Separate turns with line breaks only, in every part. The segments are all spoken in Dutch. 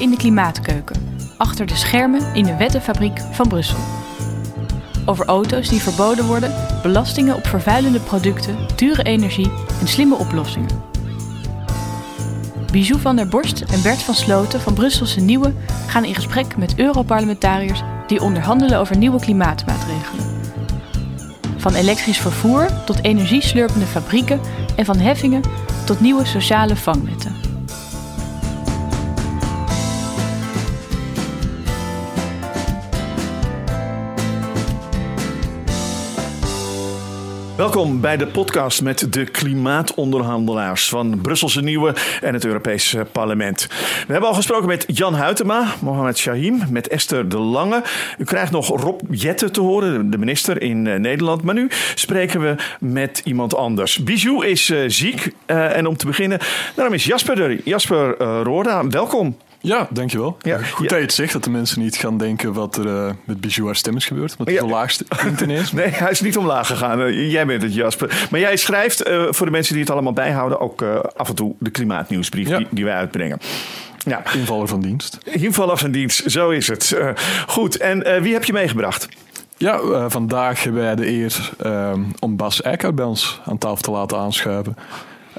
in de klimaatkeuken, achter de schermen in de wettenfabriek van Brussel. Over auto's die verboden worden, belastingen op vervuilende producten, dure energie en slimme oplossingen. Bijou van der Borst en Bert van Sloten van Brusselse Nieuwe gaan in gesprek met Europarlementariërs die onderhandelen over nieuwe klimaatmaatregelen. Van elektrisch vervoer tot energieslurpende fabrieken en van heffingen tot nieuwe sociale vangnetten.
Welkom bij de podcast met de klimaatonderhandelaars van Brusselse Nieuwe en het Europese Parlement. We hebben al gesproken met Jan Huytema, Mohamed Shahim, met Esther de Lange. U krijgt nog Rob Jette te horen, de minister in eh, Nederland. Maar nu spreken we met iemand anders. Bijou is uh, ziek uh, en om te beginnen, daarom is Jasper er. Jasper Roorda, welkom.
Ja, dankjewel. Ja, Goed ja. dat je het zegt, dat de mensen niet gaan denken wat er uh, met Bijou haar stem is gebeurd. Omdat hij ja. zo laag klinkt ineens.
nee, hij is niet omlaag gegaan. Uh, jij bent het, Jasper. Maar jij schrijft, uh, voor de mensen die het allemaal bijhouden, ook af en toe de klimaatnieuwsbrief die, die wij uitbrengen.
Ja. Invaller van dienst.
Invaller van dienst, zo is het. goed, en wie heb je meegebracht?
Ja, uh, vandaag hebben wij de eer om Bas Eickhout bij ons aan tafel te laten aanschuiven.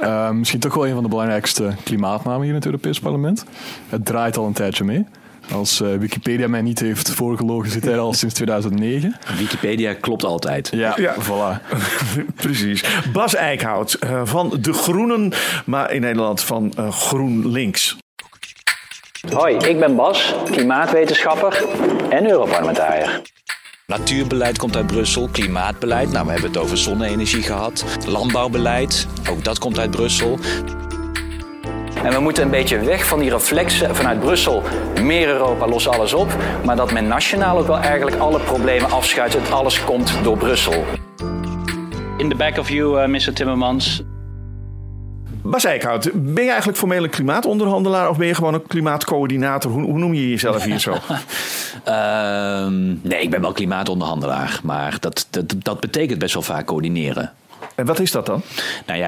Uh, misschien toch wel een van de belangrijkste klimaatnamen hier in het Europees Parlement. Het draait al een tijdje mee. Als uh, Wikipedia mij niet heeft voorgelogen, zit hij al sinds 2009.
Wikipedia klopt altijd.
Ja, ja. voilà.
Precies. Bas Eickhout uh, van De Groenen, maar in Nederland van uh, GroenLinks.
Hoi, ik ben Bas, klimaatwetenschapper en Europarlementariër.
Natuurbeleid komt uit Brussel, klimaatbeleid, nou we hebben het over zonne-energie gehad. Landbouwbeleid, ook dat komt uit Brussel.
En we moeten een beetje weg van die reflexen vanuit Brussel. Meer Europa, los alles op. Maar dat men nationaal ook wel eigenlijk alle problemen afschuift. Het alles komt door Brussel.
In the back of you, uh, Mr. Timmermans.
Bas Eickhout, ben je eigenlijk formeel een klimaatonderhandelaar of ben je gewoon een klimaatcoördinator? Hoe, noem je jezelf hier zo?
uh, nee, ik ben wel klimaatonderhandelaar, maar dat, dat, dat betekent best wel vaak coördineren.
En wat is dat dan?
Nou ja,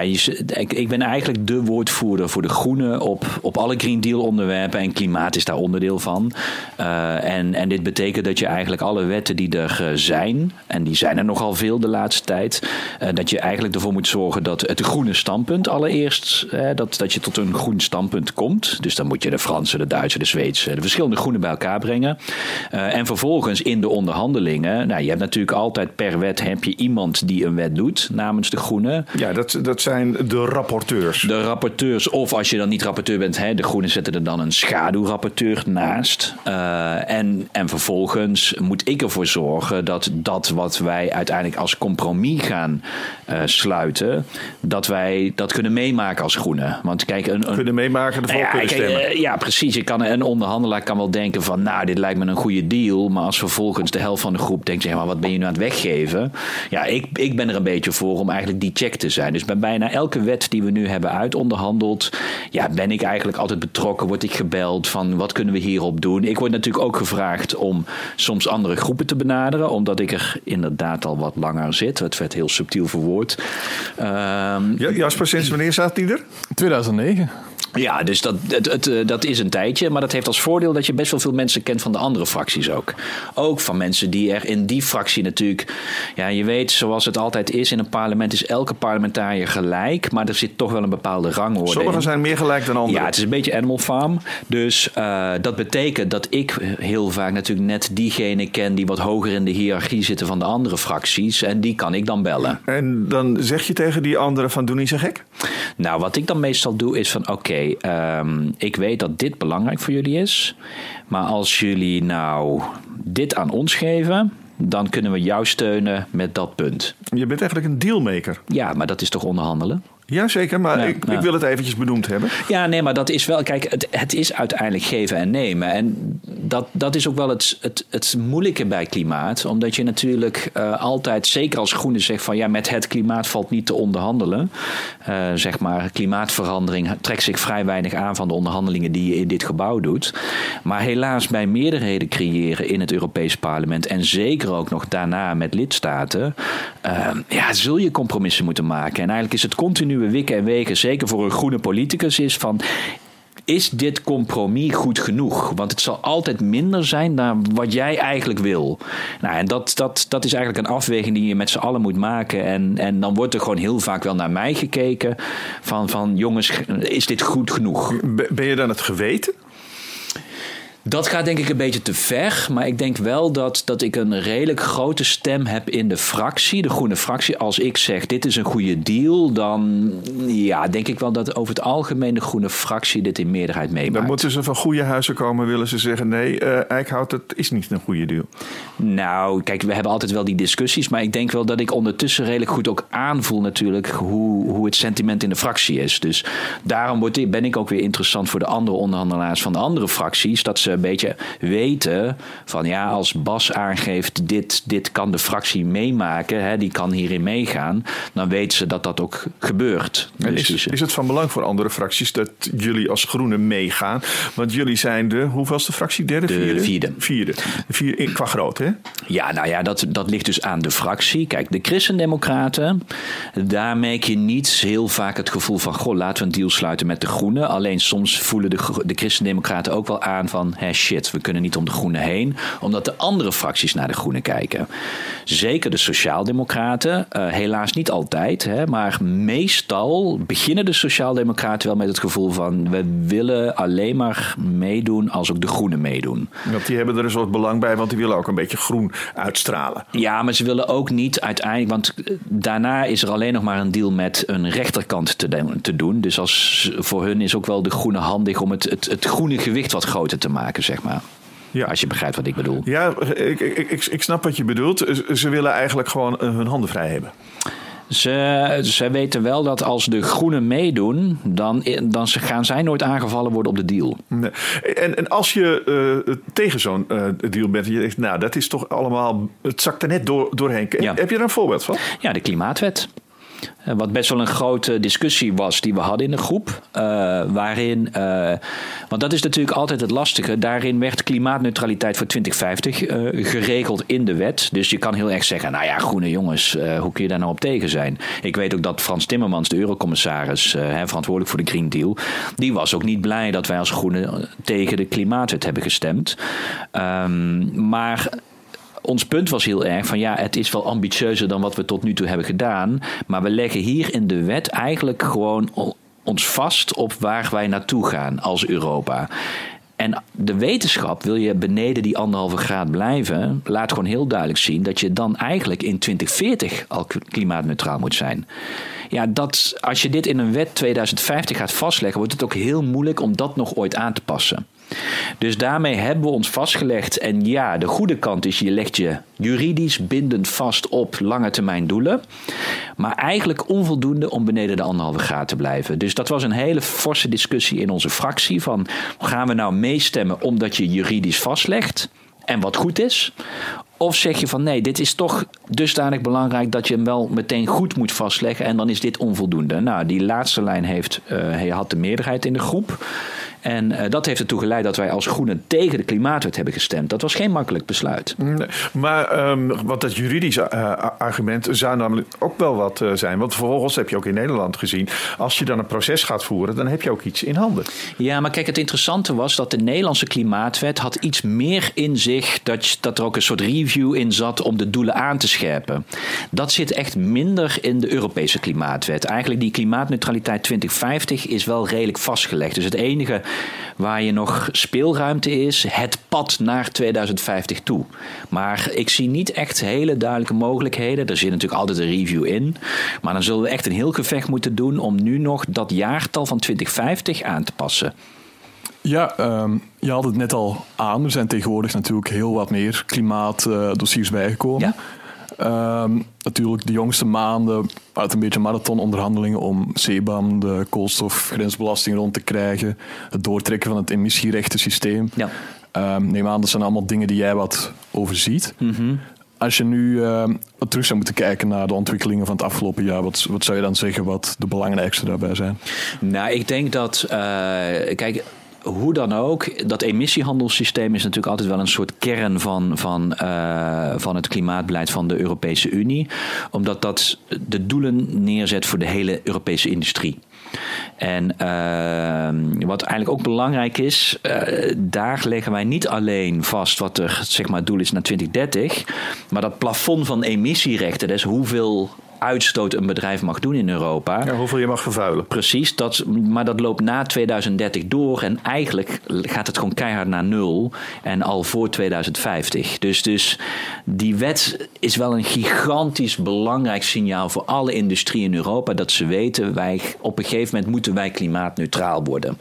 ik, ben eigenlijk de woordvoerder voor de groenen op, op alle Green Deal onderwerpen. En klimaat is daar onderdeel van. Uh, en, en dit betekent dat je eigenlijk alle wetten die er zijn, en die zijn er nogal veel de laatste tijd, uh, dat je eigenlijk ervoor moet zorgen dat het groene standpunt allereerst, dat, dat je tot een groen standpunt komt. Dus dan moet je de Franse, de Duitse, de Zweedse, de verschillende groenen bij elkaar brengen. en vervolgens in de onderhandelingen, nou je hebt natuurlijk altijd per wet heb je iemand die een wet doet namens de Groenen.
Ja, dat, dat zijn de rapporteurs.
De rapporteurs, of als je dan niet rapporteur bent, hè, de Groenen zetten er dan een schaduwrapporteur naast. Uh, en, en vervolgens moet ik ervoor zorgen dat dat wat wij uiteindelijk als compromis gaan uh, sluiten, dat wij dat kunnen meemaken als Groenen. Want kijk, een, een
kunnen meemaken, de volk ja, kunnen stemmen.
Uh, ja, precies. Je kan, een onderhandelaar kan wel denken van, nou, dit lijkt me een goede deal. Maar als vervolgens de helft van de groep denkt, zeg maar, wat ben je nu aan het weggeven? Ja, ik, ik ben er een beetje voor om eigenlijk die check te zijn. Dus bij bijna elke wet die we nu hebben uitonderhandeld, ja, ben ik eigenlijk altijd betrokken, word ik gebeld van wat kunnen we hierop doen. Ik word natuurlijk ook gevraagd om soms andere groepen te benaderen, omdat ik er inderdaad al wat langer zit. Het werd heel subtiel verwoord.
Um, ja, Jasper, sinds wanneer staat die er?
2009.
Ja, dus dat, het, het, dat is een tijdje. Maar dat heeft als voordeel dat je best wel veel mensen kent van de andere fracties ook. Ook van mensen die er in die fractie natuurlijk. Ja, je weet, zoals het altijd is in een parlement, is elke parlementariër gelijk. Maar er zit toch wel een bepaalde rangorde.
Sommigen zijn meer gelijk dan anderen.
Ja, het is een beetje Animal Farm. Dus uh, dat betekent dat ik heel vaak natuurlijk net diegene ken die wat hoger in de hiërarchie zitten van de andere fracties. En die kan ik dan bellen.
En dan zeg je tegen die anderen van doe niet zo gek?
Nou, wat ik dan meestal doe is van oké. Okay, um, ik weet dat dit belangrijk voor jullie is. Maar als jullie nou dit aan ons geven, dan kunnen we jou steunen met dat punt.
Je bent eigenlijk een dealmaker.
Ja, maar dat is toch onderhandelen?
Jazeker, maar ja, ik, ik, wil het eventjes benoemd hebben.
Ja, nee, maar dat is wel... Kijk, het, het is uiteindelijk geven en nemen. En dat, dat is ook wel het, het, het moeilijke bij klimaat. Omdat je natuurlijk uh, altijd, zeker als groene zegt van... ja, met het klimaat valt niet te onderhandelen. Uh, zeg maar, klimaatverandering trekt zich vrij weinig aan... van de onderhandelingen die je in dit gebouw doet. Maar helaas bij meerderheden creëren in het Europees parlement... en zeker ook nog daarna met lidstaten... Uh, ja, zul je compromissen moeten maken. En eigenlijk is het continu wikken en wegen, zeker voor een groene politicus, is van is dit compromis goed genoeg? Want het zal altijd minder zijn dan wat jij eigenlijk wil. Nou, en dat, dat, dat is eigenlijk een afweging die je met z'n allen moet maken. En, en dan wordt er gewoon heel vaak wel naar mij gekeken: van, van jongens, is dit goed genoeg?
Ben je dan het geweten?
Dat gaat denk ik een beetje te ver. Maar ik denk wel dat, dat ik een redelijk grote stem heb in de fractie, de groene fractie. Als ik zeg dit is een goede deal, dan ja, denk ik wel dat over het algemeen de groene fractie dit in meerderheid meemaakt.
Dan moeten ze van goede huizen komen, willen ze zeggen nee, uh, Eickhout, het is niet een goede deal.
Nou, kijk, we hebben altijd wel die discussies. Maar ik denk wel dat ik ondertussen redelijk goed ook aanvoel natuurlijk hoe, hoe het sentiment in de fractie is. Dus daarom word, ben ik ook weer interessant voor de andere onderhandelaars van de andere fracties. Dat ze een beetje weten van ja, als Bas aangeeft dit, dit kan de fractie meemaken, hè, die kan hierin meegaan, dan weten ze dat dat ook gebeurt.
Dus is, is het van belang voor andere fracties dat jullie als groenen meegaan? Want jullie zijn de, hoeveelste fractie? Derde,
de
vierde?
Vierde.
Vierde. vierde qua groot, hè?
Ja, nou ja, dat, dat ligt dus aan de fractie. Kijk, de Christendemocraten, daar merk je niet heel vaak het gevoel van, goh, laten we een deal sluiten met de Groenen. Alleen soms voelen de, de Christendemocraten ook wel aan van, shit, we kunnen niet om de groenen heen, omdat de andere fracties naar de groenen kijken. Zeker de Sociaaldemocraten, uh, helaas niet altijd, hè, maar meestal beginnen de Sociaaldemocraten wel met het gevoel van we willen alleen maar meedoen als ook de groenen meedoen.
Want die hebben er een soort belang bij, want die willen ook een beetje groen uitstralen.
Ja, maar ze willen ook niet uiteindelijk, want eh, daarna is er alleen nog maar een deal met een rechterkant te, te doen. Dus als, voor hun is ook wel de groene handig om het, het, het groene gewicht wat groter te maken zeg maar. Ja. Als je begrijpt wat ik bedoel.
Ja, ik, ik, ik snap wat je bedoelt. Ze willen eigenlijk gewoon eh, hun handen vrij hebben.
Ze, ze weten wel dat als de groenen meedoen, dan, dan gaan zij nooit aangevallen worden op de deal.
Nee. En, en als je uh, tegen zo'n uh, deal bent, je denkt, nou, dat is toch allemaal, het zakt er net door, doorheen. Ja. Heb je er een voorbeeld van?
Ja, de klimaatwet. Eh, wat best wel een grote discussie was die we hadden in de groep. Uh, waarin, uh, want dat is natuurlijk altijd het lastige. Daarin werd klimaatneutraliteit voor 2050 uh, geregeld in de wet. Dus je kan heel erg zeggen: nou ja, groene jongens, hoe kun je daar nou op tegen zijn? Ik weet ook dat Frans Timmermans, de eurocommissaris, verantwoordelijk voor de Green Deal, die was ook niet blij dat wij als groenen tegen de klimaatwet hebben gestemd. Um, maar ons punt was heel erg van ja, het is wel ambitieuzer dan wat we tot nu toe hebben gedaan. Maar we leggen hier in de wet eigenlijk gewoon ons vast op waar wij naartoe gaan als Europa. En de wetenschap, wil je beneden die anderhalve graad blijven, laat gewoon heel duidelijk zien dat je dan eigenlijk in 2040 al klimaatneutraal moet zijn. Ja, dat, als je dit in een wet 2050 gaat vastleggen, wordt het ook heel moeilijk om dat nog ooit aan te passen. Dus daarmee hebben we ons vastgelegd. En ja, de goede kant is, je legt je juridisch bindend vast op lange termijn doelen. Maar eigenlijk onvoldoende om beneden de anderhalve graad te blijven. Dus dat was een hele forse discussie in onze fractie. Van gaan we nou meestemmen omdat je juridisch vastlegt? En wat goed is? Of zeg je van nee, dit is toch dusdanig belangrijk dat je hem wel meteen goed moet vastleggen en dan is dit onvoldoende. Nou, die laatste lijn heeft, uh, had de meerderheid in de groep. En uh, dat heeft ertoe geleid dat wij als Groenen tegen de klimaatwet hebben gestemd. Dat was geen makkelijk besluit.
Nee, maar um, wat dat juridische uh, argument zou namelijk ook wel wat uh, zijn. Want vervolgens heb je ook in Nederland gezien. Als je dan een proces gaat voeren, dan heb je ook iets in handen.
Ja, maar kijk, het interessante was dat de Nederlandse klimaatwet had iets meer in zich. Dat, dat er ook een soort review in zat om de doelen aan te scherpen. Dat zit echt minder in de Europese klimaatwet. Eigenlijk die klimaatneutraliteit 2050 is wel redelijk vastgelegd. Dus het enige waar je nog speelruimte is, het pad naar 2050 toe. Maar ik zie niet echt hele duidelijke mogelijkheden. Er zit natuurlijk altijd een review in. Maar dan zullen we echt een heel gevecht moeten doen om nu nog dat jaartal van 2050 aan te passen.
Ja, um, je had het net al aan. Er zijn tegenwoordig natuurlijk heel wat meer klimaatdossiers bijgekomen. Ja. Um, natuurlijk de jongste maanden uit een beetje marathononderhandelingen om CBAM, de koolstofgrensbelasting rond te krijgen, het doortrekken van het emissierechtensysteem. Ja. Um, neem aan, dat zijn allemaal dingen die jij wat overziet. Mm Als je nu uh, terug zou moeten kijken naar de ontwikkelingen van het afgelopen jaar, wat, wat zou je dan zeggen wat de belangrijkste daarbij zijn?
Nou, ik denk dat, uh, kijk, hoe dan ook, dat emissiehandelssysteem is natuurlijk altijd wel een soort kern van, van, uh, van het klimaatbeleid van de Europese Unie. Omdat dat de doelen neerzet voor de hele Europese industrie. En ehm, wat eigenlijk ook belangrijk is, uh, daar leggen wij niet alleen vast wat er zeg maar, doel is naar 2030, maar dat plafond van emissierechten, dus hoeveel uitstoot een bedrijf mag doen in Europa.
Ja, hoeveel je mag vervuilen.
Precies, dat, maar dat loopt na 2030 door. En eigenlijk gaat het gewoon keihard naar nul. En al voor 2050. Dus, dus die wet is wel een gigantisch belangrijk signaal voor alle industrie in Europa. Dat ze weten, wij, op een gegeven moment moeten wij klimaatneutraal worden.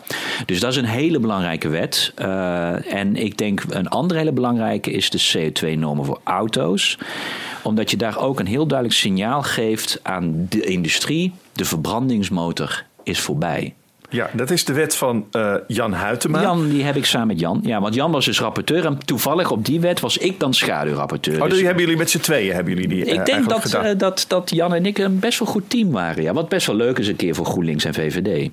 Dus dat is een hele belangrijke wet. Uh, en ik denk een andere hele belangrijke is de CO2-normen voor auto's omdat je daar ook een heel duidelijk signaal geeft aan de industrie. De verbrandingsmotor is voorbij.
Ja, dat is de wet van uh, Jan Huytema.
Jan, die heb ik samen met Jan. Ja, want Jan was dus rapporteur. En toevallig op die wet was ik dan schaduwrapporteur.
Oh, dus hebben jullie met z'n tweeën hebben jullie die
Ik
uh,
denk dat, uh, dat, dat Jan en ik een best wel goed team waren. Ja, wat best wel leuk is een keer voor GroenLinks en VVD.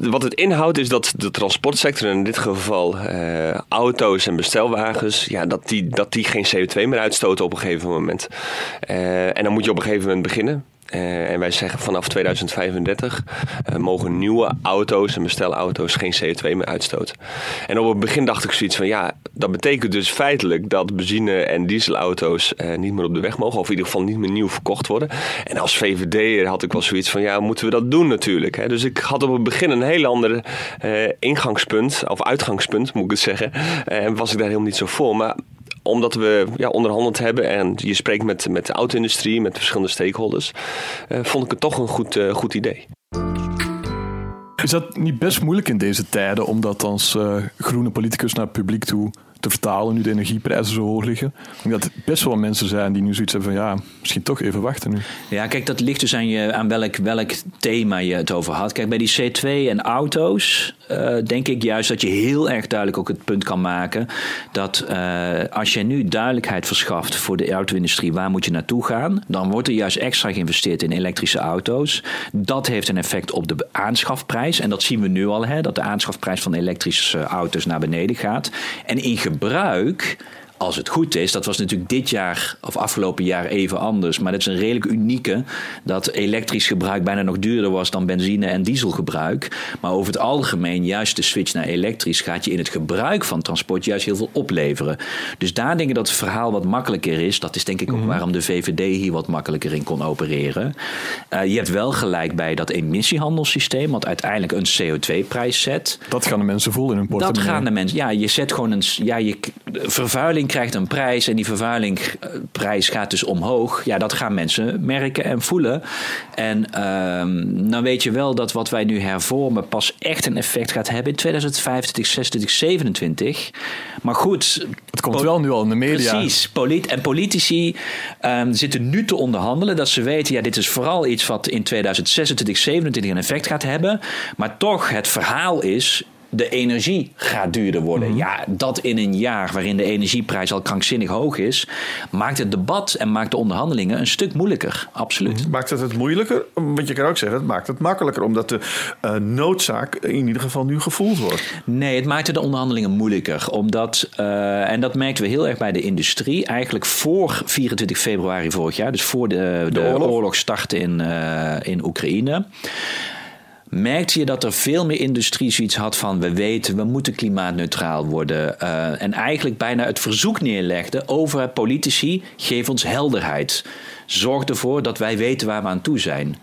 Wat het inhoudt is dat de transportsector, in dit geval uh, auto's en bestelwagens, ja, dat, die, dat die geen CO2 meer uitstoten op een gegeven moment. Uh, en dan moet je op een gegeven moment beginnen. Uh, en wij zeggen vanaf 2035 uh, mogen nieuwe auto's en bestelauto's geen CO2 meer uitstoten. En op het begin dacht ik zoiets van ja, dat betekent dus feitelijk dat benzine- en dieselauto's uh, niet meer op de weg mogen, of in ieder geval niet meer nieuw verkocht worden. En als VVD'er had ik wel zoiets van ja, moeten we dat doen natuurlijk. Hè? Dus ik had op het begin een heel ander ingangspunt, of uitgangspunt moet ik het zeggen. En was ik daar helemaal niet zo voor. Maar omdat we ja, onderhandeld hebben en je spreekt met, met de auto-industrie, met verschillende stakeholders, uh, vond ik het toch een goed, uh, goed idee.
Is dat niet best moeilijk in deze tijden om dat als uh, groene politicus naar het publiek toe te vertalen nu de energieprijzen zo hoog liggen. Ik denk dat er best wel mensen zijn die nu zoiets hebben van ja, misschien toch even wachten nu.
Ja, kijk, dat ligt dus aan, je, aan welk, welk thema je het over had. Kijk, bij die C2 en auto's uh, denk ik juist dat je heel erg duidelijk ook het punt kan maken dat uh, als je nu duidelijkheid verschaft voor de auto-industrie, waar moet je naartoe gaan, dan wordt er juist extra geïnvesteerd in elektrische auto's. Dat heeft een effect op de aanschafprijs en dat zien we nu al, hè, dat de aanschafprijs van elektrische auto's naar beneden gaat. En in gebruik als het goed is, dat was natuurlijk dit jaar of afgelopen jaar even anders. Maar dat is een redelijk unieke. Dat elektrisch gebruik bijna nog duurder was dan benzine- en dieselgebruik. Maar over het algemeen, juist de switch naar elektrisch gaat je in het gebruik van transport juist heel veel opleveren. Dus daar denk ik dat het verhaal wat makkelijker is. Dat is denk ik ook waarom de VVD hier wat makkelijker in kon opereren. Uh, je hebt wel gelijk bij dat emissiehandelssysteem, wat uiteindelijk een CO2-prijs zet.
Dat gaan de mensen voelen in hun portemonnee.
Dat gaan de mensen. Ja, je zet gewoon een. Ja, je, vervuiling krijgt een prijs en die vervuilingprijs gaat dus omhoog. Ja, dat gaan mensen merken en voelen. En um, dan weet je wel dat wat wij nu hervormen pas echt een effect gaat hebben in 2025, 26, 27. Maar goed.
Het komt wel nu al in de media.
Precies. Polit en politici um, zitten nu te onderhandelen dat ze weten, ja, dit is vooral iets wat in 2026, 27 een effect gaat hebben. Maar toch, het verhaal is de energie gaat duurder worden. Mm -hmm. Ja, dat in een jaar waarin de energieprijs al krankzinnig hoog is, maakt het debat en maakt de onderhandelingen een stuk moeilijker. Absoluut.
Mm -hmm. Maakt het het moeilijker? Want je kan ook zeggen, het maakt het makkelijker, omdat de uh, noodzaak in ieder geval nu gevoeld wordt.
Nee, het maakte de onderhandelingen moeilijker. Omdat, uh, en dat merkten we heel erg bij de industrie, eigenlijk voor 24 februari vorig jaar, dus voor de, de, de oorlog. oorlog startte in, uh, in Oekraïne merkte je dat er veel meer industrie zoiets had van we weten, we moeten klimaatneutraal worden. Uh, en eigenlijk bijna het verzoek neerlegde over politici, geef ons helderheid. Zorg ervoor dat wij weten waar we aan toe zijn.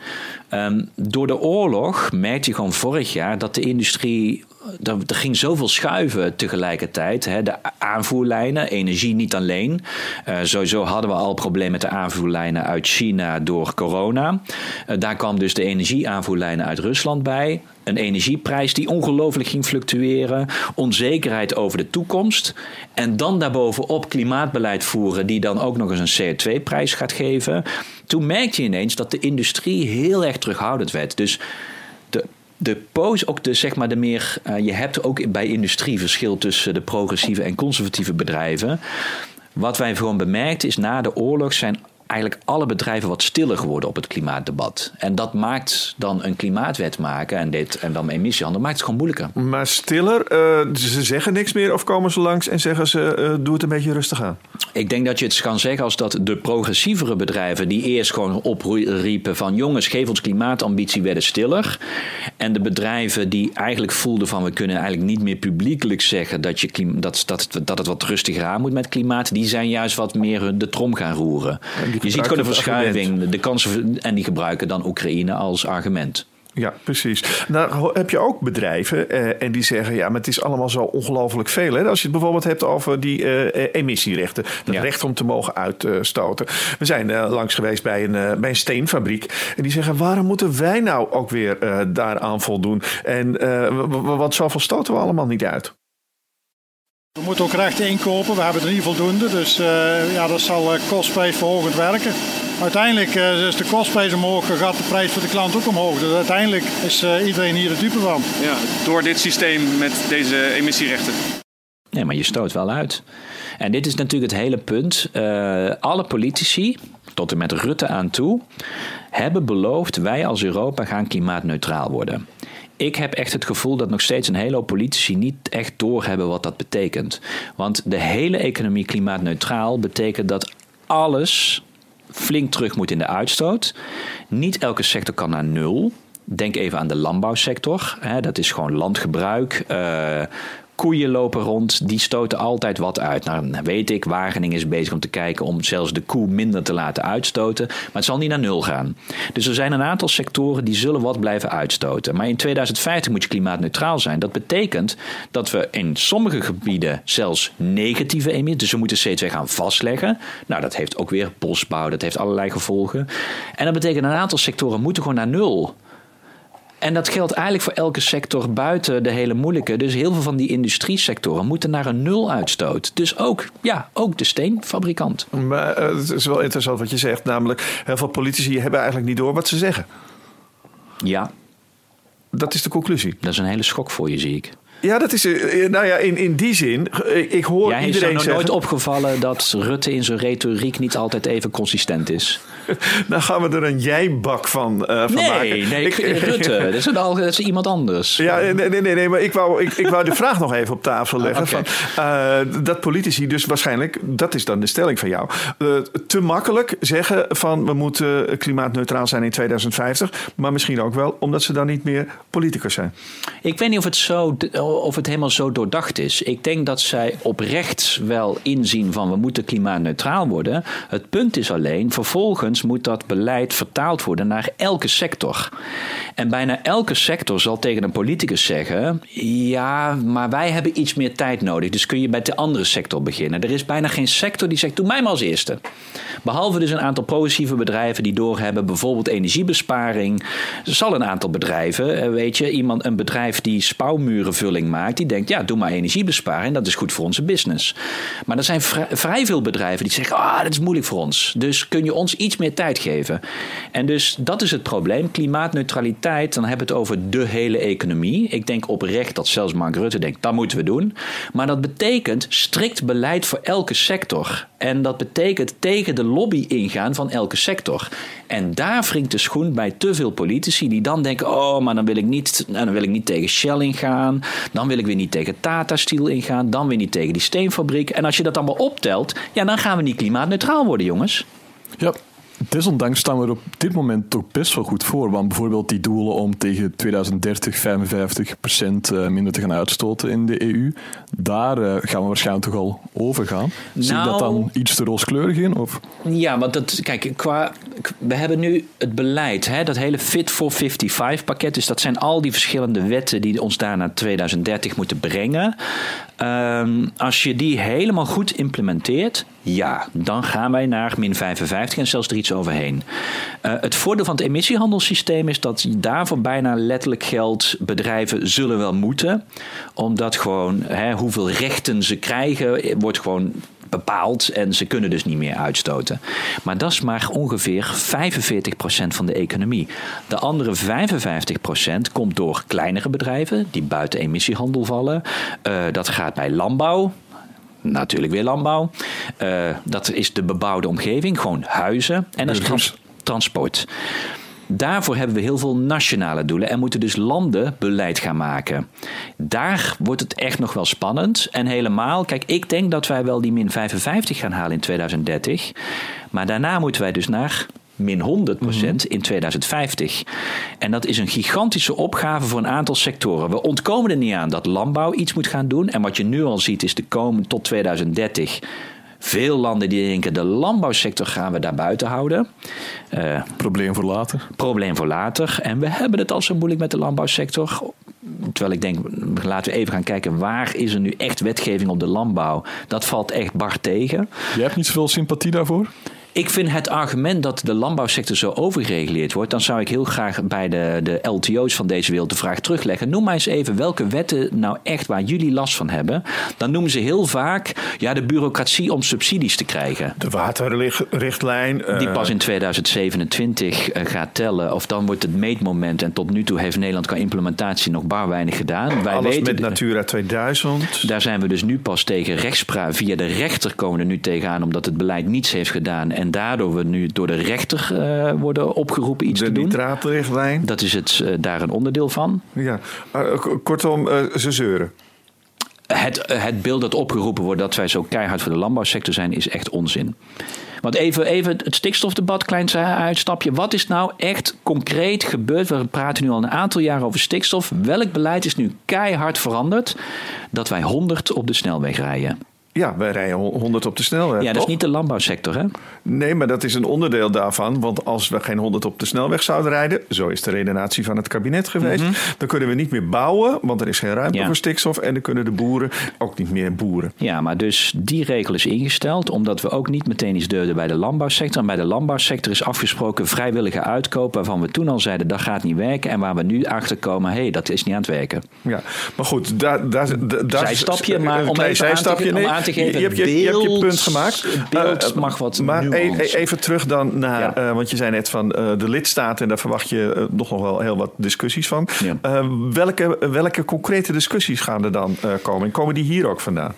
Um, door de oorlog merkte je gewoon vorig jaar dat de industrie er, ging zoveel schuiven tegelijkertijd. Hè. De aanvoerlijnen, energie niet alleen. Uh, sowieso hadden we al problemen met de aanvoerlijnen uit China door corona. Uh, daar kwam dus de energieaanvoerlijnen uit Rusland bij. Een energieprijs die ongelooflijk ging fluctueren. Onzekerheid over de toekomst. En dan daarbovenop klimaatbeleid voeren, die dan ook nog eens een CO2-prijs gaat geven. Toen merkte je ineens dat de industrie heel erg terughoudend werd. Dus de pose, ook de, zeg maar de meer. Uh, je hebt ook bij industrie verschil tussen de progressieve en conservatieve bedrijven. Wat wij gewoon bemerkt is na de oorlog zijn eigenlijk alle bedrijven wat stiller geworden op het klimaatdebat. En dat maakt dan een klimaatwet maken en, dit, en dan emissiehandel, maakt het gewoon moeilijker.
Maar stiller, uh, ze zeggen niks meer of komen ze langs en zeggen ze, uh, doe het een beetje rustig aan?
Ik denk dat je het kan zeggen als dat de progressievere bedrijven die eerst gewoon opriepen van jongens, geef ons klimaatambitie, werden stiller. En de bedrijven die eigenlijk voelden van we kunnen eigenlijk niet meer publiekelijk zeggen dat, je, dat, dat, dat het wat rustiger aan moet met klimaat, die zijn juist wat meer de trom gaan roeren. Je ziet gewoon een verschuiving. De kansen, en die gebruiken dan Oekraïne als argument.
Ja, precies. Nou heb je ook bedrijven eh, en die zeggen... ja, maar het is allemaal zo ongelooflijk veel. Hè? Als je het bijvoorbeeld hebt over die uh, emissierechten. Het recht om te mogen uitstoten. We zijn uh, langs geweest bij een, bij een steenfabriek. En die zeggen, waarom moeten wij nou ook weer daaraan voldoen? En wat zoveel stoten we allemaal niet uit?
We moeten ook recht inkopen, we hebben er niet voldoende. Dus uh, ja, dat zal uh, kostprijs verhogend werken. Uiteindelijk uh, is de kostprijs omhoog, gaat de prijs voor de klant ook omhoog. Dus uiteindelijk is iedereen hier de dupe van.
Ja, door dit systeem met deze emissierechten.
Nee, maar je stoot wel uit. En dit is natuurlijk het hele punt. alle politici, tot en met Rutte aan toe, hebben beloofd: wij als Europa gaan klimaatneutraal worden ik heb echt het gevoel dat nog steeds een hele hoop politici niet echt doorhebben wat dat betekent. Want de hele economie klimaatneutraal betekent dat alles flink terug moet in de uitstoot. Niet elke sector kan naar nul. Denk even aan de landbouwsector. Dat is gewoon landgebruik. Uh, koeien lopen rond, die stoten altijd wat uit. Nou, weet ik, Wageningen is bezig om te kijken om zelfs de koe minder te laten uitstoten. Maar het zal niet naar nul gaan. Dus er zijn een aantal sectoren die zullen wat blijven uitstoten. Maar in 2050 moet je klimaatneutraal zijn. Dat betekent dat we in sommige gebieden zelfs negatieve emissies, dus we moeten CO2 gaan vastleggen. Nou, dat heeft ook weer bosbouw, dat heeft allerlei gevolgen. En dat betekent een aantal sectoren moeten gewoon naar nul. En dat geldt eigenlijk voor elke sector buiten de hele moeilijke. Dus heel veel van die industriesectoren moeten naar een nul uitstoot. Dus ook, ja, ook de steenfabrikant.
Maar uh, het is wel interessant wat je zegt. Namelijk, heel veel politici hebben eigenlijk niet door wat ze zeggen.
Ja.
Dat is de conclusie.
Dat is een hele schok voor je, zie ik.
Ja, dat is, eh, nou ja, in, in die zin, eh, ik hoor iedereen
is nooit opgevallen dat Rutte in zijn retoriek niet altijd even consistent is?
nou gaan we er een jij-bak van, uh, van
nee,
maken.
Nee, ik, Rutte, dat is, een, dat is iemand anders.
Ja, nee, nee, nee, nee maar ik wou, ik, ik wou de vraag nog even op tafel leggen. Okay. van, uh, dat politici dus waarschijnlijk, dat is dan de stelling van jou... Uh, te makkelijk zeggen van we moeten klimaatneutraal zijn in 2050... maar misschien ook wel omdat ze dan niet meer politicus zijn.
Ik weet niet of het zo of het helemaal zo doordacht is. Ik denk dat zij oprecht wel inzien van we moeten klimaatneutraal worden. Het punt is alleen, vervolgens moet dat beleid vertaald worden naar elke sector. En bijna elke sector zal tegen een politicus zeggen: ja, maar wij hebben iets meer tijd nodig. Dus kun je bij de andere sector beginnen. Er is bijna geen sector die zegt: doe mij maar als eerste. Behalve dus een aantal progressieve bedrijven die doorhebben, bijvoorbeeld energiebesparing. Er zal een aantal bedrijven, eh, weet je, iemand, een bedrijf die maakt, die denkt: ja, doe maar energiebesparing, dat is goed voor onze business. Maar er zijn vrij veel bedrijven die zeggen: ah, dat is moeilijk voor ons. Dus kun je ons iets meer tijd geven? En dus dat is het probleem. Klimaatneutraliteit, dan hebben we het over de hele economie. Ik denk oprecht dat zelfs Mark Rutte denkt: dat moeten we doen. Maar dat betekent strikt beleid voor elke sector. En dat betekent tegen de lobby ingaan van elke sector. En daar wringt de schoen bij te veel politici die dan denken: oh, maar dan wil ik niet, dan wil ik niet tegen Shell ingaan. Dan wil ik weer niet tegen Tata Steel ingaan. Dan weer niet tegen die steenfabriek. En als je dat allemaal optelt, ja, dan gaan we niet klimaatneutraal worden, jongens.
Ja, Desondanks staan we er op dit moment toch best wel goed voor. Want bijvoorbeeld die doelen om tegen 2030 55% eh, minder te gaan uitstoten in de EU, daar eh, gaan we waarschijnlijk toch al over gaan. Zie je dat dan nou- iets te rooskleurig in? Of?
Ja, want dat, kijk, qua, we hebben nu het beleid, hè, dat hele Fit for 55 pakket. Dus dat zijn al die verschillende wetten die ons daar naar 2030 moeten brengen. Um, als je die helemaal goed implementeert, ja, dan gaan wij naar min 55 en zelfs er iets overheen. Uh, het voordeel van het emissiehandelssysteem is dat daarvoor bijna letterlijk geldt: bedrijven zullen wel moeten, omdat gewoon hè, hoeveel rechten ze krijgen, wordt gewoon bepaald en ze kunnen dus niet meer uitstoten. Maar dat is maar ongeveer 45% van de economie. De andere 55% komt door kleinere bedrijven die buiten emissiehandel vallen. Uh, dat gaat bij landbouw, Natuurlijk weer landbouw. Uh, dat is de bebouwde omgeving, gewoon huizen. En dat is trans transport. Daarvoor hebben we heel veel nationale doelen en moeten dus landen beleid gaan maken. Daar wordt het echt nog wel spannend. En helemaal, kijk, ik denk dat wij wel die min 55 gaan halen in 2030. Maar daarna moeten wij dus naar min 100 procent in 2050. En dat is een gigantische opgave voor een aantal sectoren. We ontkomen er niet aan dat landbouw iets moet gaan doen. En wat je nu al ziet is de komen tot 2030 veel landen die denken de landbouwsector gaan we daar buiten houden.
Uh, probleem voor later.
Probleem voor later. En we hebben het al zo moeilijk met de landbouwsector. Terwijl ik denk, laten we even gaan kijken waar is er nu echt wetgeving op de landbouw. Dat valt echt bar tegen.
Je hebt niet zoveel sympathie daarvoor?
Ik vind het argument dat de landbouwsector zo overgereguleerd wordt, dan zou ik heel graag bij de, de LTO's van deze wereld de vraag terugleggen. Noem maar eens even welke wetten nou echt waar jullie last van hebben. Dan noemen ze heel vaak ja, de bureaucratie om subsidies te krijgen.
De waterrichtlijn.
Die pas in 2027 eh, gaat tellen. Of dan wordt het meetmoment. En tot nu toe heeft Nederland qua implementatie nog bar weinig gedaan.
Wij Alles weten, met Natura 2000.
Daar zijn we dus nu pas tegen rechtspraak. Via de rechter komen er nu tegenaan omdat het beleid niets heeft gedaan. En daardoor we nu door de rechter uh, worden opgeroepen iets
de
te doen.
De nitraatrichtlijn.
Dat is het, uh, daar een onderdeel van.
Ja, uh, kortom, ze zeuren.
Het, het beeld dat opgeroepen wordt dat wij zo keihard voor de landbouwsector zijn, is echt onzin. Want even, even het stikstofdebat, klein uitstapje. Wat is nou echt concreet gebeurd? We praten nu al een aantal jaren over stikstof. Welk beleid is nu keihard veranderd dat wij 100 op de snelweg rijden?
Ja, wij rijden 100 op de snelweg.
Ja, dat is niet de landbouwsector, hè?
Nee, maar dat is een onderdeel daarvan. Want als we geen 100 op de snelweg zouden rijden, zo is de redenatie van het kabinet geweest, mhm. dan kunnen we niet meer bouwen, want er is geen ruimte voor stikstof. En dan kunnen de boeren ook niet meer boeren.
Ja, maar dus die regel is ingesteld, omdat we ook niet meteen iets deurden bij de landbouwsector. En bij de landbouwsector is afgesproken vrijwillige uitkoop, waarvan we toen al zeiden dat gaat niet werken. En waar we nu achter komen, hé, hey, dat is niet aan het werken.
Ja, maar goed, daar. daar, daar
zijstapje, maar om even aan te, om aan te
Je, hebt je, beeld, je, hebt je punt gemaakt.
Beeld uh, mag wat
Maar e- e- even terug dan naar, ja. uh, want je zei net van de lidstaten, en daar verwacht je nog wel heel wat discussies van. Ja. welke, welke concrete discussies gaan er dan komen? En komen die hier ook vandaan?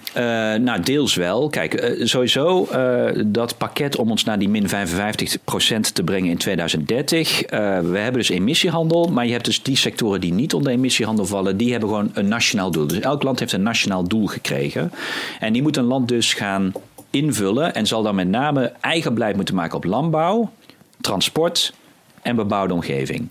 nou, deels wel. Kijk, sowieso dat pakket om ons naar die min 55% te brengen in 2030. we hebben dus emissiehandel, maar je hebt dus die sectoren die niet onder emissiehandel vallen, die hebben gewoon een nationaal doel. Dus elk land heeft een nationaal doel gekregen. En die moet een land dus gaan invullen en zal dan met name eigen beleid moeten maken op landbouw, transport en bebouwde omgeving.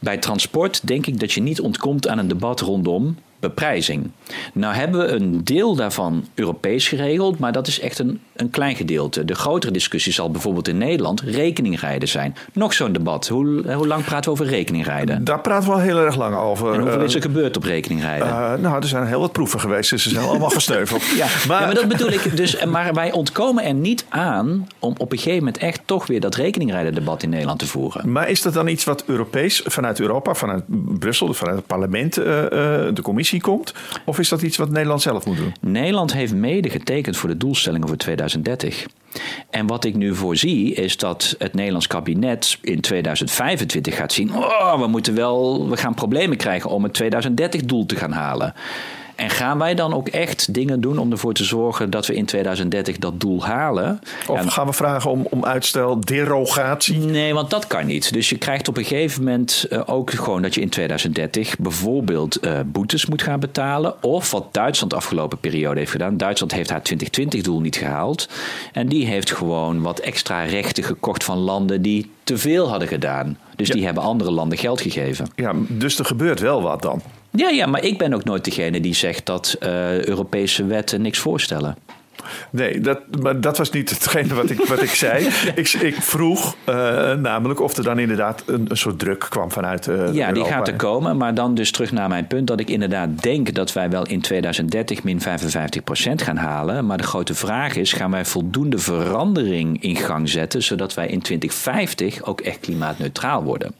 Bij transport denk ik dat je niet ontkomt aan een debat rondom beprijzing. Nou hebben we een deel daarvan Europees geregeld, maar dat is echt een, een klein gedeelte. De grotere discussie zal bijvoorbeeld in Nederland rekeningrijden zijn. Nog zo'n debat. Hoe, hoe lang praten we over rekeningrijden?
Daar praten we al heel erg lang over.
En hoeveel is er gebeurd op rekeningrijden? Uh,
nou, er zijn heel wat proeven geweest, dus ze zijn allemaal gesneuveld.
ja, maar, ja, maar dat bedoel ik dus. Maar wij ontkomen er niet aan om op een gegeven moment echt toch weer dat rekeningrijden debat in Nederland te voeren.
Maar is dat dan iets wat Europees, vanuit Europa, vanuit Brussel, vanuit het parlement, uh, de commissie komt? Of is dat iets wat Nederland zelf moet doen?
Nederland heeft mede getekend voor de doelstellingen voor 2030. En wat ik nu voorzie is dat het Nederlands kabinet in 2025 gaat zien: oh, we moeten wel, we gaan problemen krijgen om het 2030-doel te gaan halen. En gaan wij dan ook echt dingen doen om ervoor te zorgen dat we in 2030 dat doel halen?
Of gaan we vragen om, om uitstel, derogatie?
Nee, want dat kan niet. Dus je krijgt op een gegeven moment uh, ook gewoon dat je in 2030 bijvoorbeeld uh, boetes moet gaan betalen. Of wat Duitsland de afgelopen periode heeft gedaan. Duitsland heeft haar 2020-doel niet gehaald. En die heeft gewoon wat extra rechten gekocht van landen die te veel hadden gedaan. Dus die hebben andere landen geld gegeven.
Ja, dus er gebeurt wel wat dan.
Ja, ja, maar ik ben ook nooit degene die zegt dat uh, Europese wetten niks voorstellen.
Nee, dat, maar dat was niet hetgene wat ik, wat ik zei. ik, ik vroeg uh, namelijk of er dan inderdaad een, een soort druk kwam vanuit. Uh,
ja, die gaat er komen. Maar dan dus terug naar mijn punt dat ik inderdaad denk dat wij wel in 2030 min 55% gaan halen. Maar de grote vraag is: gaan wij voldoende verandering in gang zetten zodat wij in 2050 ook echt klimaatneutraal worden?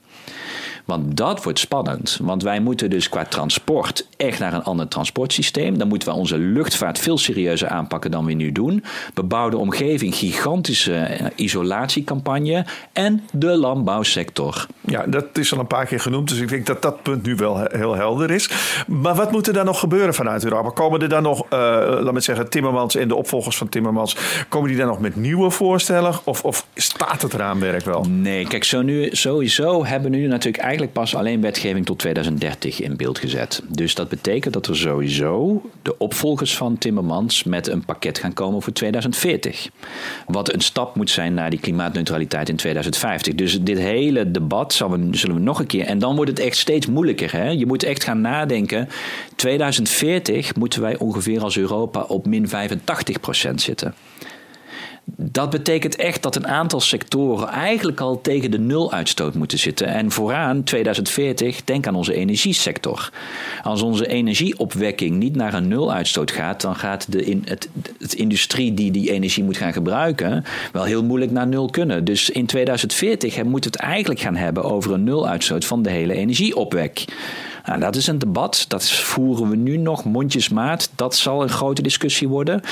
Want dat wordt spannend. Want wij moeten dus qua transport echt naar een ander transportsysteem. Dan moeten we onze luchtvaart veel serieuzer aanpakken dan we nu doen. Bebouwde omgeving, gigantische eh, isolatiecampagne. En de landbouwsector.
Ja, dat is al een paar keer genoemd. Dus ik denk dat dat punt nu wel he- heel helder is. Maar wat moet er dan nog gebeuren vanuit Europa? Komen er dan nog, eh laat me zeggen, Timmermans en de opvolgers van Timmermans... komen die dan nog met nieuwe voorstellen? Of, of staat het raamwerk wel?
Nee, kijk, zo nu, sowieso hebben we nu natuurlijk eigenlijk pas alleen wetgeving tot 2030 in beeld gezet. Dus dat betekent dat er sowieso de opvolgers van Timmermans met een pakket gaan komen voor 2040. Wat een stap moet zijn naar die klimaatneutraliteit in 2050. Dus dit hele debat zal we, zullen we nog een keer. En dan wordt het echt steeds moeilijker. Hè? Je moet echt gaan nadenken. 2040 moeten wij ongeveer als Europa op min 85% zitten. Dat betekent echt dat een aantal sectoren eigenlijk al tegen de nuluitstoot moeten zitten. En vooraan 2040, denk aan onze energiesector. Als onze energieopwekking niet naar een nuluitstoot gaat, dan gaat de in, het, industrie die die energie moet gaan gebruiken wel heel moeilijk naar nul kunnen. Dus in 2040 hè, moet het eigenlijk gaan hebben over een nuluitstoot van de hele energieopwek. Nou, dat is een debat. Dat voeren we nu nog mondjesmaat. Dat zal een grote discussie worden.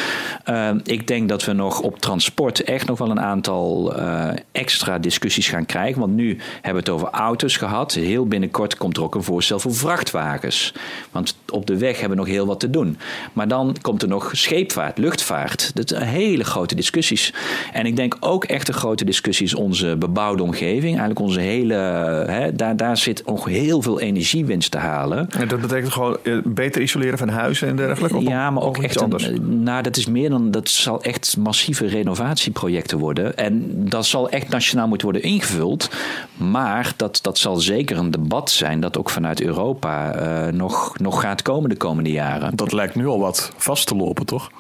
Uh, ik denk dat we nog op transport echt nog wel een aantal uh, extra discussies gaan krijgen. Want nu hebben we het over auto's gehad. Heel binnenkort komt er ook een voorstel voor vrachtwagens. Want op de weg hebben we nog heel wat te doen. Maar dan komt er nog scheepvaart, luchtvaart. Dat zijn hele grote discussies. En ik denk ook echt een grote discussie is onze bebouwde omgeving. Eigenlijk onze hele. Hè, daar, daar zit nog heel veel energiewinst te halen.
En dat betekent gewoon uh, beter isoleren van huizen en dergelijke? Of
ja, maar ook echt.
anders?
Een, nou, dat is meer dan. Dat zal echt massieve renovatieprojecten worden. En dat zal echt nationaal moeten worden ingevuld. Maar dat, dat zal zeker een debat zijn dat ook vanuit Europa uh, nog, nog gaat komen de komende jaren.
Dat lijkt nu al wat vast te lopen, toch?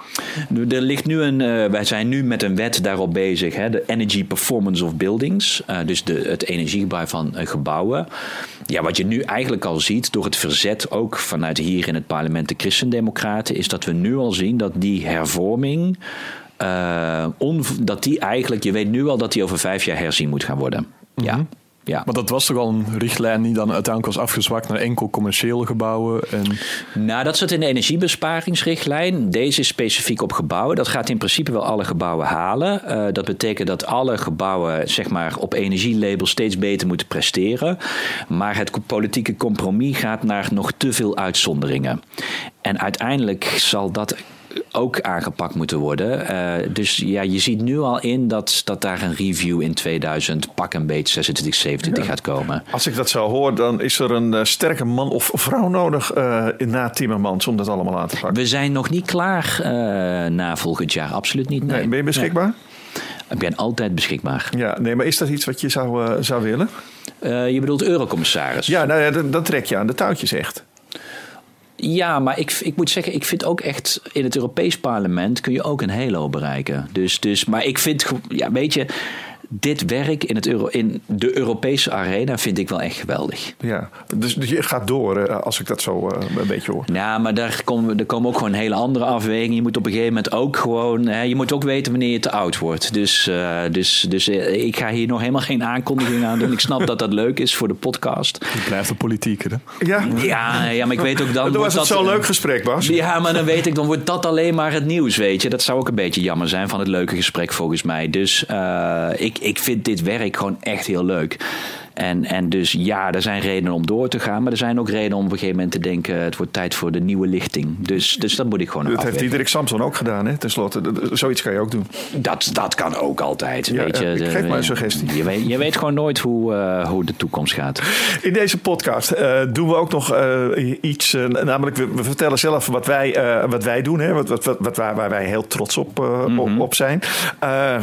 Er ligt nu een. Uh, wij zijn nu met een wet daarop bezig. Hè, de Energy Performance of Buildings. Uh, dus de, het energiegebruik van gebouwen. Ja, wat je nu eigenlijk al ziet door het verzet ook vanuit hier in het parlement de Christendemocraten, is dat we nu al zien dat die hervorming. On, dat die eigenlijk, je weet nu al dat die over vijf jaar herzien moet gaan worden. Ja. Ja.
Maar dat was toch al een richtlijn die dan uiteindelijk was afgezwakt naar enkel commerciële gebouwen? En...
Nou, dat zit in de energiebesparingsrichtlijn. Deze is specifiek op gebouwen. Dat gaat in principe wel alle gebouwen halen. Uh, dat betekent dat alle gebouwen zeg maar, op energielabel steeds beter moeten presteren. Maar het politieke compromis gaat naar nog te veel uitzonderingen. En uiteindelijk zal dat ook aangepakt moeten worden. Uh, dus ja, je ziet nu al in dat, dat daar een review in 2000 pak een beetje 26, 27 ja. gaat komen.
Als ik dat zo hoor, dan is er een uh, sterke man of vrouw nodig uh, na Timmermans om dat allemaal aan te pakken.
We zijn nog niet klaar na volgend jaar, absoluut niet. Nee.
nee ben je beschikbaar?
Nee. Ik ben altijd beschikbaar.
Ja, nee, maar is dat iets wat je zou, zou willen?
je bedoelt eurocommissaris?
Ja, nou ja, dan, dan trek je aan de touwtjes echt.
Ja, maar ik, ik moet zeggen, ik vind ook echt in het Europees Parlement kun je ook een hele bereiken. Dus, dus, maar ik vind, ja, weet je, dit werk in, het Euro, in de Europese arena vind ik wel echt geweldig.
Ja, dus je gaat door als ik dat zo een beetje hoor.
Ja, maar daar komen, er komen ook gewoon hele andere afwegingen. Je moet op een gegeven moment ook gewoon, hè, je moet ook weten wanneer je te oud wordt. Dus, uh, dus, dus uh, ik ga hier nog helemaal geen aankondiging aan doen. Ik snap dat dat leuk is voor de podcast.
Het blijft de politiek, hè?
Ja,
ja, ja maar ik weet ook dan.
Dan was het zo'n leuk gesprek, Bas.
Ja, maar dan weet ik, dan wordt dat alleen maar het nieuws, weet je. Dat zou ook een beetje jammer zijn van het leuke gesprek volgens mij. Dus uh, ik, ik vind dit werk gewoon echt heel leuk. En, en dus ja, er zijn redenen om door te gaan. Maar er zijn ook redenen om op een gegeven moment te denken... het wordt tijd voor de nieuwe lichting. Dus, dus dat moet ik gewoon
Dat heeft Diederik Samson ook gedaan, hè? Ten slotte, zoiets kan je ook doen.
Dat, dat kan ook altijd.
Ja,
weet je,
ik geef
de,
maar een suggestie.
Je weet, je weet gewoon nooit hoe, uh, hoe de toekomst gaat.
In deze podcast uh, doen we ook nog uh, iets... namelijk, we, we, vertellen zelf wat wij, wat wij doen. Hè? Wat, wat, wat, wat, waar, waar wij heel trots op, mm-hmm. op, op, zijn.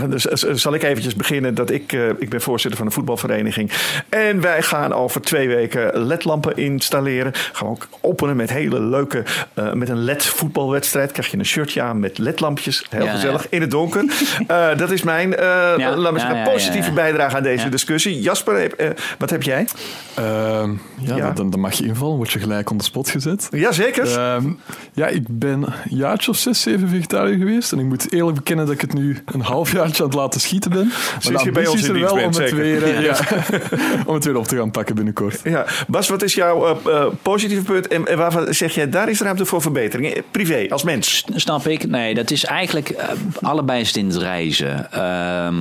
dus zal ik eventjes beginnen dat ik... ik ben voorzitter van een voetbalvereniging. En wij gaan over twee weken ledlampen installeren. Gaan we ook openen met hele leuke, uh, met een led voetbalwedstrijd. Krijg je een shirtje aan met ledlampjes. Heel ja, gezellig, ja. in het donker. uh, dat is mijn, uh, ja, laat zeggen, positieve bijdrage aan deze discussie. Jasper, wat heb jij?
Ehm, ja, Dan, dan, mag je invallen. Word je gelijk on the spot gezet.
Jazeker.
Ehm, ja, ik ben een jaartje of zes, zeven vegetariër geweest. En ik moet eerlijk bekennen dat ik het nu een half jaartje aan het laten schieten ben.
Sinds je bij ons in
er wel
bent,
om het weer... ja. om het weer op te gaan pakken binnenkort.
Ja. Bas, wat is jouw uh, uh, positieve punt en, en waarvan zeg jij daar is ruimte voor verbetering? Privé, als mens.
Snap ik. Nee, dat is eigenlijk uh, allebei is het in het reizen. Ehm,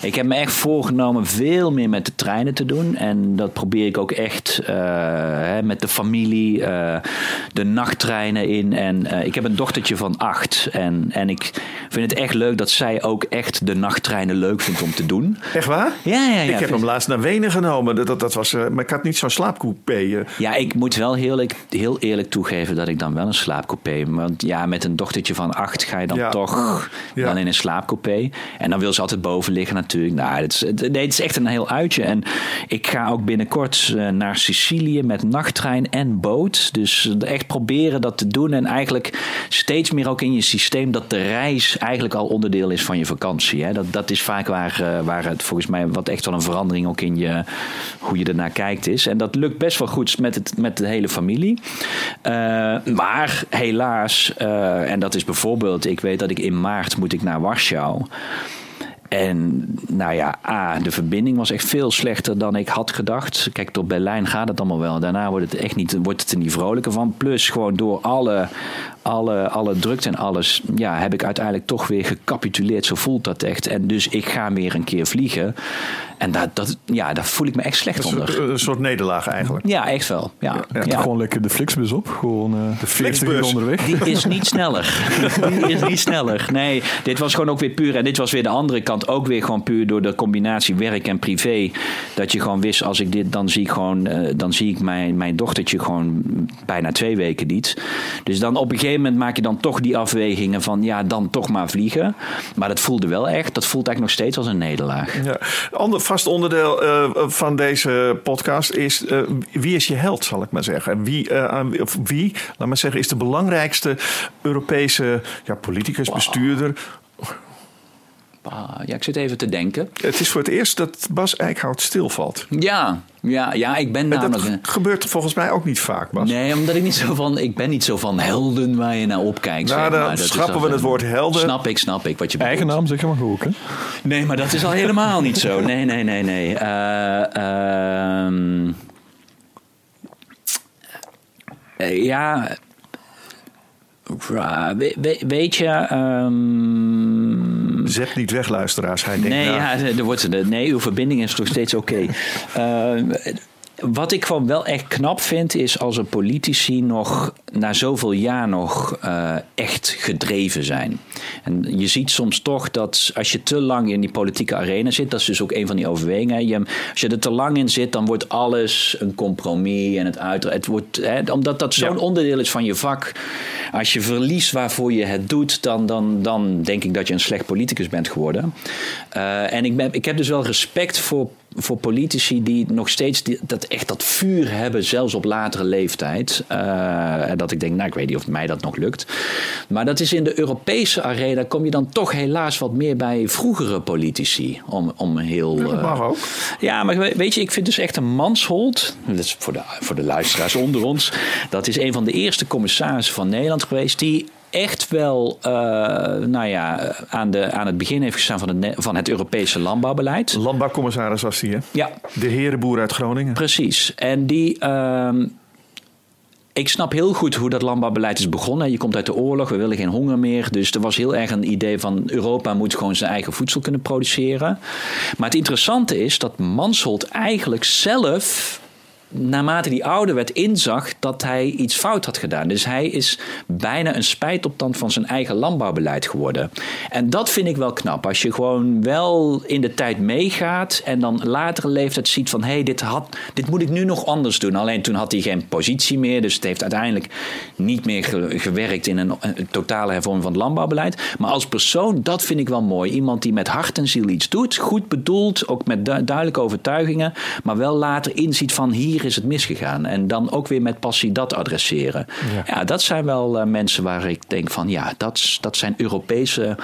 ik heb me echt voorgenomen veel meer met de treinen te doen. En dat probeer ik ook echt hè, met de familie, de nachttreinen in. En ik heb een dochtertje van acht. En, en ik vind het echt leuk dat zij ook echt de nachttreinen leuk vindt om te doen.
Echt waar?
Ja, ja, ja.
Ik heb hem laatst naar Wenen genomen. Dat, dat, dat was, uh, maar ik had niet zo'n slaapcoupé. Uh.
Ja, ik moet wel heel, heel eerlijk toegeven dat ik dan wel een slaapcoupé. Want ja, met een dochtertje van acht ga je dan ja. toch ja. dan in een slaapcoupé. En dan wil ze altijd boven liggen natuurlijk. Nou, het is, nee, het is echt een heel uitje. En ik ga ook binnenkort uh, naar Sicilië met nachttrein en boot. Dus echt proberen dat te doen. En eigenlijk steeds meer ook in je systeem dat de reis eigenlijk al onderdeel is van je vakantie. Hè. Dat, dat is vaak waar, waar het volgens mij wat echt wel een verandering ook in je, hoe je ernaar kijkt is. En dat lukt best wel goed met, het, met de hele familie. Uh, maar helaas, uh, en dat is bijvoorbeeld, ik weet dat ik in maart moet ik naar Warschau. En nou ja, A, de verbinding was echt veel slechter dan ik had gedacht. Kijk, tot Berlijn gaat het allemaal wel. Daarna wordt het echt niet, wordt het er niet vrolijker van. Plus gewoon door alle, alle, alle drukte en alles, ja, heb ik uiteindelijk toch weer gecapituleerd. Zo voelt dat echt. En dus ik ga weer een keer vliegen. En dat, dat, ja, daar voel ik me echt slecht
een
onder.
Een soort nederlaag eigenlijk.
Ja, echt wel. Ja.
ja, ja. Gewoon lekker de Flixbus op. Gewoon uh, de Flixbus onderweg.
Die is niet sneller. Die is niet sneller. Nee, dit was gewoon ook weer puur. En dit was weer de andere kant. Ook weer gewoon puur door de combinatie werk en privé. Dat je gewoon wist, als ik dit, dan zie ik gewoon, uh, dan zie ik mijn, mijn dochtertje gewoon bijna twee weken niet. Dus dan op een gegeven moment maak je dan toch die afwegingen van ja, dan toch maar vliegen. Maar dat voelde wel echt. Dat voelt eigenlijk nog steeds als een nederlaag.
Ja. Ander vast onderdeel uh, van deze podcast is uh, wie is je held, zal ik maar zeggen. Wie, uh, wie laat maar zeggen, is de belangrijkste Europese ja, politicus, wow. bestuurder.
Ja, ik zit even te denken.
Het is voor het eerst dat Bas Eickhout stilvalt.
Ja, ja, ja ik ben namelijk...
Dat gebeurt volgens mij ook niet vaak, Bas.
Nee, omdat ik niet zo van... Ik ben niet zo van helden waar je naar opkijkt.
Nou,
zeg
dan
maar. Dat
schrappen
is
we het woord helden.
Snap ik, snap ik wat je
Eigen
bedoelt.
naam zeg je maar goed, hè?
Nee, maar dat is al helemaal niet zo. Nee, nee, nee, nee. Eh, ehm, eh, ja... we- we- weet je... ehm,
Zet niet weg, luisteraars. Hij denkt,
Nee,
nou,
ja, er wordt, nee, uw verbinding is nog steeds oké. Eh, wat ik gewoon wel echt knap vind, is als er politici nog na zoveel jaar nog eh, echt gedreven zijn. En je ziet soms toch dat als je te lang in die politieke arena zit, dat is dus ook een van die overwegingen. Je, als je er te lang in zit, dan wordt alles een compromis en het uit. Het wordt, hè, omdat dat zo'n onderdeel is van je vak. Als je verliest waarvoor je het doet, dan, dan, dan denk ik dat je een slecht politicus bent geworden. Eh, en ik, ben, ik heb dus wel respect voor, voor politici die nog steeds die, dat, echt dat vuur hebben, zelfs op latere leeftijd. En dat ik denk, nou, ik weet niet of mij dat nog lukt. Maar dat is in de Europese arena, kom je dan toch helaas wat meer bij vroegere politici. Om, om heel.
dat
eh,
mag ook.
ja, maar we- weet je, ik vind dus echt een manshold. Dat is voor de, voor de luisteraars onder ons. Dat is een van de eerste commissarissen van Nederland geweest. Die echt wel eh, nou ja, aan, de, aan het begin heeft gestaan van het, van het Europese landbouwbeleid.
Landbouwcommissaris was hij, hè?
Ja,
De herenboer uit Groningen.
Precies. En die. ehm, ik snap heel goed hoe dat landbouwbeleid is begonnen. Je komt uit de oorlog, we willen geen honger meer. Dus er was heel erg een idee van Europa moet gewoon zijn eigen voedsel kunnen produceren. Maar het interessante is dat Mansholt eigenlijk zelf naarmate hij ouder werd, inzag dat hij iets fout had gedaan. Dus hij is bijna een spijtopstand van zijn eigen landbouwbeleid geworden. En dat vind ik wel knap. Als je gewoon wel in de tijd meegaat en dan latere leeftijd ziet van... hé, hey, dit, had- dit moet ik nu nog anders doen. Alleen toen had hij geen positie meer. Dus het heeft uiteindelijk niet meer ge- gewerkt in een, totale hervorming van het landbouwbeleid. Maar als persoon, dat vind ik wel mooi. Iemand die met hart en ziel iets doet. Goed bedoeld, ook met du- duidelijke overtuigingen. Maar wel later inziet van hier is het misgegaan. En dan ook weer met passie dat adresseren. Ja, dat zijn wel eh, mensen waar ik denk van ja, dat, dat zijn Europese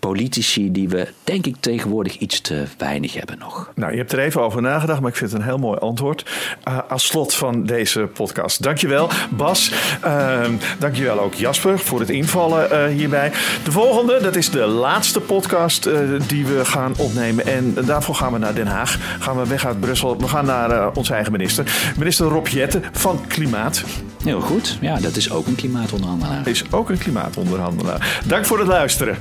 politici die we denk ik tegenwoordig iets te weinig hebben nog.
Nou, je hebt er even over nagedacht, maar ik vind het een heel mooi antwoord. Uh, als slot van deze podcast. Dankjewel Bas. Uh, dankjewel ook Jasper voor het invallen uh, hierbij. De volgende, dat is de laatste podcast uh, die we gaan opnemen. En daarvoor gaan we naar Den Haag. Gaan we weg uit Brussel. We gaan naar onze eigen minister. Minister Rob Jetten van Klimaat.
Heel goed. Ja, dat is ook een klimaatonderhandelaar.
Is ook een klimaatonderhandelaar. Dank voor het luisteren.